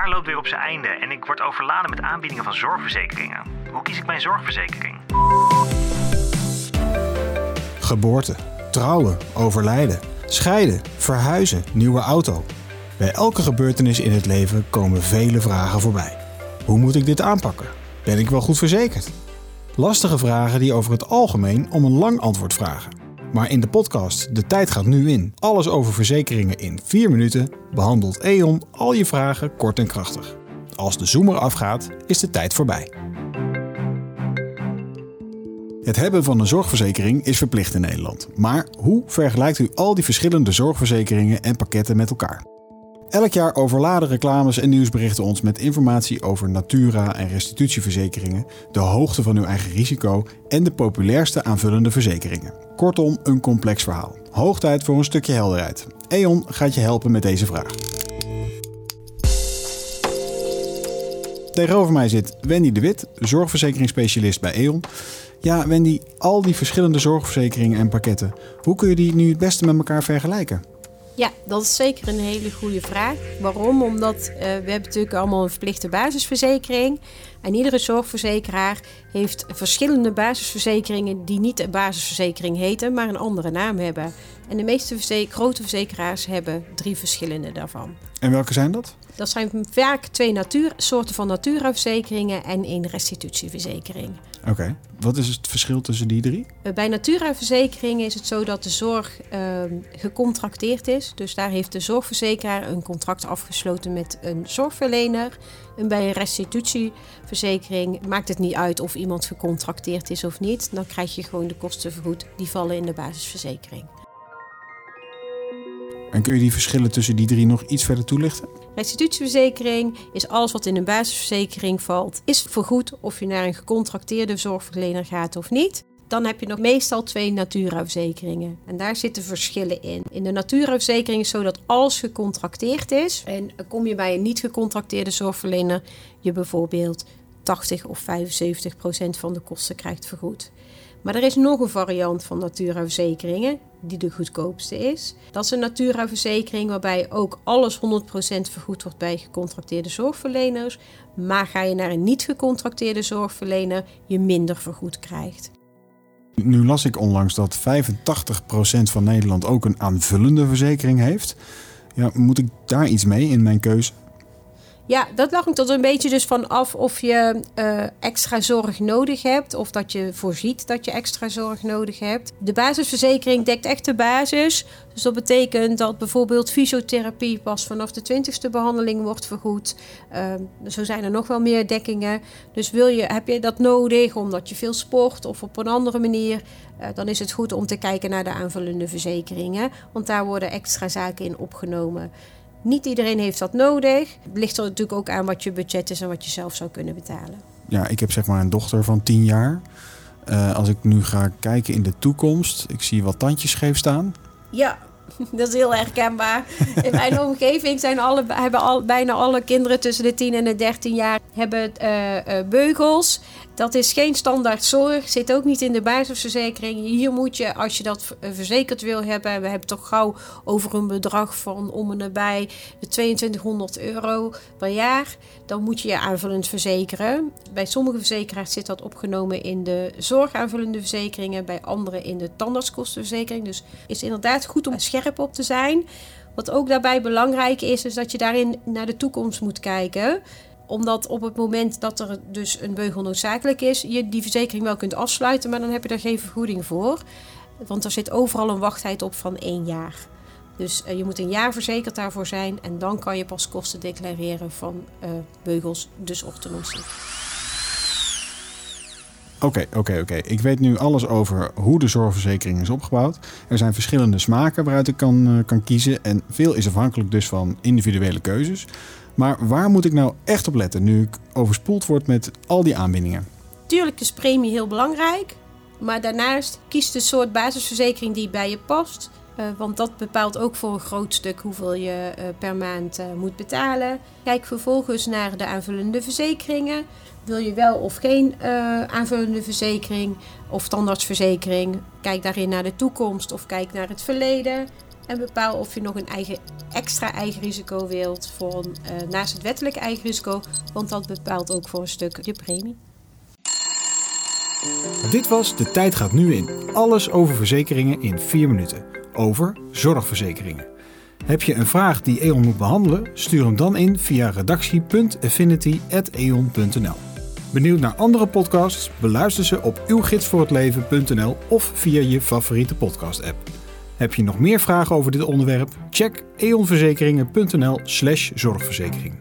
jaar loopt weer op zijn einde en ik word overladen met aanbiedingen van zorgverzekeringen. Hoe kies ik mijn zorgverzekering? Geboorte, trouwen, overlijden, scheiden, verhuizen, nieuwe auto. Bij elke gebeurtenis in het leven komen vele vragen voorbij. Hoe moet ik dit aanpakken? Ben ik wel goed verzekerd? Lastige vragen die over het algemeen om een lang antwoord vragen. Maar in de podcast De Tijd gaat nu in. Alles over verzekeringen in 4 minuten behandelt E.ON al je vragen kort en krachtig. Als de zoomer afgaat, is de tijd voorbij. Het hebben van een zorgverzekering is verplicht in Nederland. Maar hoe vergelijkt u al die verschillende zorgverzekeringen en pakketten met elkaar? Elk jaar overladen reclames en nieuwsberichten ons met informatie over natura- en restitutieverzekeringen, de hoogte van uw eigen risico en de populairste aanvullende verzekeringen. Kortom, een complex verhaal. Hoog tijd voor een stukje helderheid. E.ON gaat je helpen met deze vraag. Tegenover mij zit Wendy de Wit, zorgverzekeringsspecialist bij E.ON. Ja, Wendy, al die verschillende zorgverzekeringen en pakketten, hoe kun je die nu het beste met elkaar vergelijken? Ja, dat is zeker een hele goede vraag. Waarom? Omdat uh, we hebben natuurlijk allemaal een verplichte basisverzekering. En iedere zorgverzekeraar heeft verschillende basisverzekeringen die niet de basisverzekering heten, maar een andere naam hebben. En de meeste grote verzekeraars hebben drie verschillende daarvan. En welke zijn dat? Dat zijn vaak twee natuur, soorten van naturaverzekeringen en één restitutieverzekering. Oké, wat is het verschil tussen die drie? Eh, bij naturaverzekeringen is het zo dat de zorg uh, gecontracteerd is. Dus daar heeft de zorgverzekeraar een contract afgesloten met een zorgverlener. En bij een restitutieverzekering maakt het niet uit of iemand gecontracteerd is of niet. Dan krijg je gewoon de kosten vergoed. Die vallen in de basisverzekering. En kun je die verschillen tussen die drie nog iets verder toelichten? Restitutieverzekering is alles wat in een basisverzekering valt, is vergoed of je naar een gecontracteerde zorgverlener gaat of niet. Dan heb je nog meestal twee Natura-verzekeringen. En daar zitten verschillen in. In de Natura-verzekering is zo dat alles gecontracteerd is. En kom je bij een niet gecontracteerde zorgverlener, je bijvoorbeeld 80 of 75 procent van de kosten krijgt vergoed. Maar er is nog een variant van Natura-verzekeringen, die de goedkoopste is. Dat is een Natura-verzekering waarbij ook alles 100% vergoed wordt bij gecontracteerde zorgverleners. Maar ga je naar een niet gecontracteerde zorgverlener, je minder vergoed krijgt. Nu las ik onlangs dat 85% van Nederland ook een aanvullende verzekering heeft. Ja, moet ik daar iets mee in mijn keuze? Ja, dat lag er een beetje dus van af of je uh, extra zorg nodig hebt of dat je voorziet dat je extra zorg nodig hebt. De basisverzekering dekt echt de basis. Dus dat betekent dat bijvoorbeeld fysiotherapie pas vanaf de twintigste behandeling wordt vergoed. Uh, zo zijn er nog wel meer dekkingen. Dus wil je, heb je dat nodig omdat je veel sport of op een andere manier, uh, dan is het goed om te kijken naar de aanvullende verzekeringen. Want daar worden extra zaken in opgenomen. Niet iedereen heeft dat nodig. Het ligt er natuurlijk ook aan wat je budget is en wat je zelf zou kunnen betalen. Ja, ik heb zeg maar een dochter van 10 jaar. Uh, als ik nu ga kijken in de toekomst, ik zie wat tandjes scheef staan. Ja, dat is heel herkenbaar. In mijn omgeving zijn alle, hebben al, bijna alle kinderen tussen de 10 en de 13 jaar hebben, uh, uh, beugels. Dat is geen standaard zorg, zit ook niet in de basisverzekering. Hier moet je, als je dat verzekerd wil hebben, we hebben toch gauw over een bedrag van om en nabij de 2200 euro per jaar, dan moet je je aanvullend verzekeren. Bij sommige verzekeraars zit dat opgenomen in de zorgaanvullende verzekeringen, bij andere in de tandartskostenverzekering. Dus is inderdaad goed om scherp op te zijn. Wat ook daarbij belangrijk is, is dat je daarin naar de toekomst moet kijken omdat op het moment dat er dus een beugel noodzakelijk is, je die verzekering wel kunt afsluiten, maar dan heb je daar geen vergoeding voor. Want er zit overal een wachttijd op van één jaar. Dus uh, je moet een jaar verzekerd daarvoor zijn en dan kan je pas kosten declareren van uh, beugels, dus orthodontie. Oké, oké, oké. Ik weet nu alles over hoe de zorgverzekering is opgebouwd. Er zijn verschillende smaken waaruit ik kan, uh, kan kiezen. En veel is afhankelijk dus van individuele keuzes. Maar waar moet ik nou echt op letten nu ik overspoeld word met al die aanbiedingen? Tuurlijk is premie heel belangrijk. Maar daarnaast kies de soort basisverzekering die bij je past. Uh, want dat bepaalt ook voor een groot stuk hoeveel je uh, per maand uh, moet betalen. Kijk vervolgens naar de aanvullende verzekeringen. Wil je wel of geen aanvullende verzekering of tandartsverzekering? Kijk daarin naar de toekomst of kijk naar het verleden. En bepaal of je nog een eigen, extra eigen risico wilt voor, uh, naast het wettelijk eigen risico. Want dat bepaalt ook voor een stuk je premie. Dit was De Tijd gaat nu in. Alles over verzekeringen in 4 minuten. Over zorgverzekeringen. Heb je een vraag die E.ON moet behandelen? Stuur hem dan in via redactie.affinity.eon.nl Benieuwd naar andere podcasts? Beluister ze op uwgidsvoorhetleven.nl of via je favoriete podcast-app. Heb je nog meer vragen over dit onderwerp? Check eonverzekeringen.nl/slash zorgverzekering.